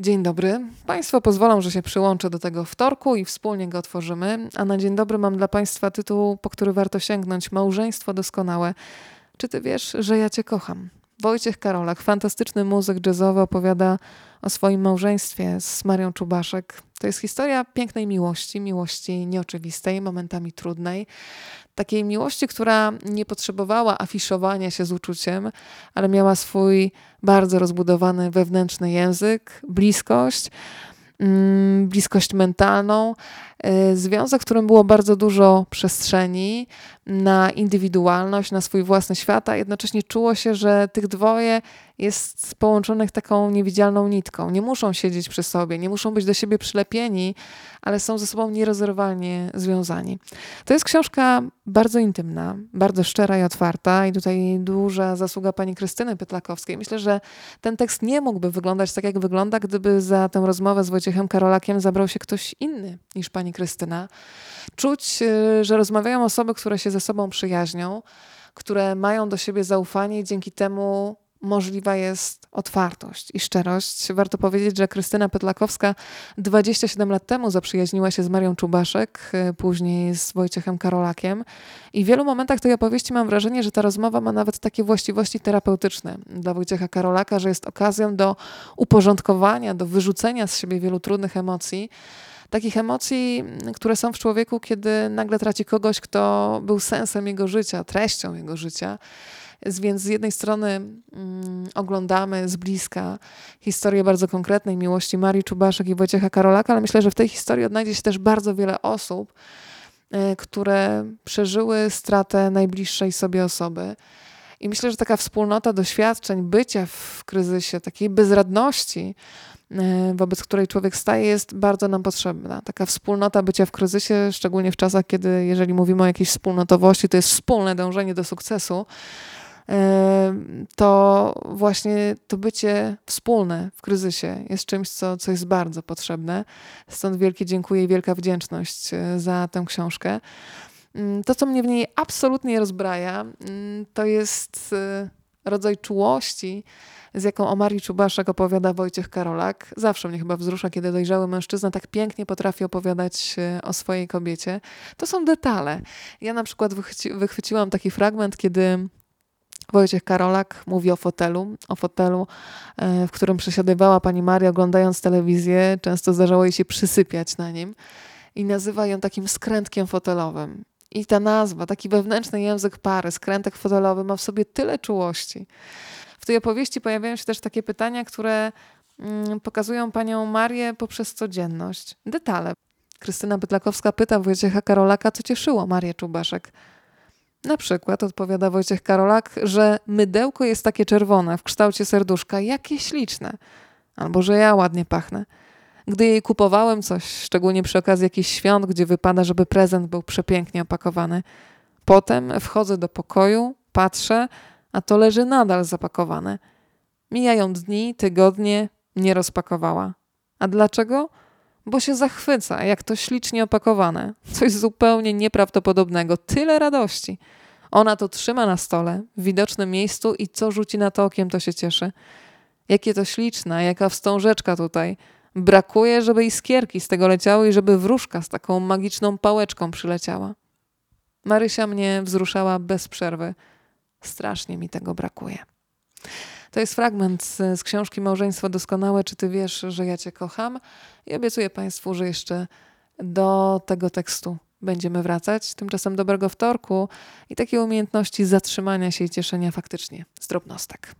Dzień dobry. Państwo pozwolą, że się przyłączę do tego wtorku i wspólnie go otworzymy. A na dzień dobry mam dla Państwa tytuł, po który warto sięgnąć: Małżeństwo doskonałe. Czy ty wiesz, że ja Cię kocham? Wojciech Karolak, fantastyczny muzyk jazzowy, opowiada o swoim małżeństwie z Marią Czubaszek. To jest historia pięknej miłości, miłości nieoczywistej, momentami trudnej. Takiej miłości, która nie potrzebowała afiszowania się z uczuciem, ale miała swój bardzo rozbudowany wewnętrzny język, bliskość, mm, bliskość mentalną. E, związek, w którym było bardzo dużo przestrzeni na indywidualność, na swój własny świat, a jednocześnie czuło się, że tych dwoje jest połączonych taką niewidzialną nitką. Nie muszą siedzieć przy sobie, nie muszą być do siebie przylepieni, ale są ze sobą nierozerwalnie związani. To jest książka bardzo intymna, bardzo szczera i otwarta i tutaj duża zasługa pani Krystyny Pytlakowskiej. Myślę, że ten tekst nie mógłby wyglądać tak, jak wygląda, gdyby za tę rozmowę z Wojciechem Karolakiem zabrał się ktoś inny niż pani Krystyna. Czuć, y, że rozmawiają osoby, które się ze sobą przyjaźnią, które mają do siebie zaufanie i dzięki temu możliwa jest otwartość i szczerość. Warto powiedzieć, że Krystyna Petlakowska 27 lat temu zaprzyjaźniła się z Marią Czubaszek, y, później z Wojciechem Karolakiem i w wielu momentach tej opowieści mam wrażenie, że ta rozmowa ma nawet takie właściwości terapeutyczne dla Wojciecha Karolaka, że jest okazją do uporządkowania, do wyrzucenia z siebie wielu trudnych emocji, takich emocji, które są w człowieku, kiedy nagle traci kogoś, kto był sensem jego życia, treścią jego życia. Więc z jednej strony mm, oglądamy z bliska historię bardzo konkretnej miłości Marii Czubaszek i Wojciecha Karolaka, ale myślę, że w tej historii odnajdzie się też bardzo wiele osób, y, które przeżyły stratę najbliższej sobie osoby. I myślę, że taka wspólnota doświadczeń, bycia w kryzysie, takiej bezradności, E, wobec której człowiek staje, jest bardzo nam potrzebna. Taka wspólnota bycia w kryzysie, szczególnie w czasach, kiedy, jeżeli mówimy o jakiejś wspólnotowości, to jest wspólne dążenie do sukcesu, e, to właśnie to bycie wspólne w kryzysie jest czymś, co, co jest bardzo potrzebne. Stąd wielkie dziękuję i wielka wdzięczność e, za tę książkę. Mm, to, co mnie w niej absolutnie rozbraja, mm, to jest rodzaj czułości, z jaką o Marii Czubaszek opowiada Wojciech Karolak. Zawsze mnie chyba wzrusza, kiedy dojrzały mężczyzna tak pięknie potrafi opowiadać e, o swojej kobiecie. To są detale. Ja na przykład wychwyci wychwyciłam taki fragment, kiedy Wojciech Karolak mówi o fotelu, o fotelu, e, w którym przesiadywała pani Maria oglądając telewizję. Często zdarzało jej się przysypiać na nim i nazywa ją takim skrętkiem fotelowym. I ta nazwa, taki wewnętrzny język pary, skrętek fotelowy, ma w sobie tyle czułości. W tej opowieści pojawiają się też takie pytania, które mm, pokazują panią Marię poprzez codzienność. Detale. Krystyna Bytlakowska pyta Wojciecha Karolaka, co cieszyło Marię Czubaszek. Na przykład odpowiada Wojciech Karolak, że mydełko jest takie czerwone w kształcie serduszka, jakie śliczne. Albo że ja ładnie pachnę. Gdy jej kupowałem coś, szczególnie przy okazji jakichś świąt, gdzie wypada, żeby prezent był przepięknie opakowany. Potem wchodzę do pokoju, patrzę, a to leży nadal zapakowane. Mijają dni, tygodnie, nie rozpakowała. A dlaczego? Bo się zachwyca, jak to ślicznie opakowane. Coś zupełnie nieprawdopodobnego, tyle radości. Ona to trzyma na stole, w widocznym miejscu i co rzuci na to okiem, to się cieszy. Jakie to śliczne, jaka wstążeczka tutaj. Brakuje, żeby iskierki z tego leciały i żeby wróżka z taką magiczną pałeczką przyleciała. Marysia mnie wzruszała bez przerwy. Strasznie mi tego brakuje. To jest fragment z, z, książki Małżeństwo Doskonałe. Czy ty wiesz, że ja cię kocham? I obiecuję Państwu, że jeszcze do tego tekstu będziemy wracać. Tymczasem dobrego wtorku i takiej umiejętności zatrzymania się i cieszenia faktycznie z drobnostek.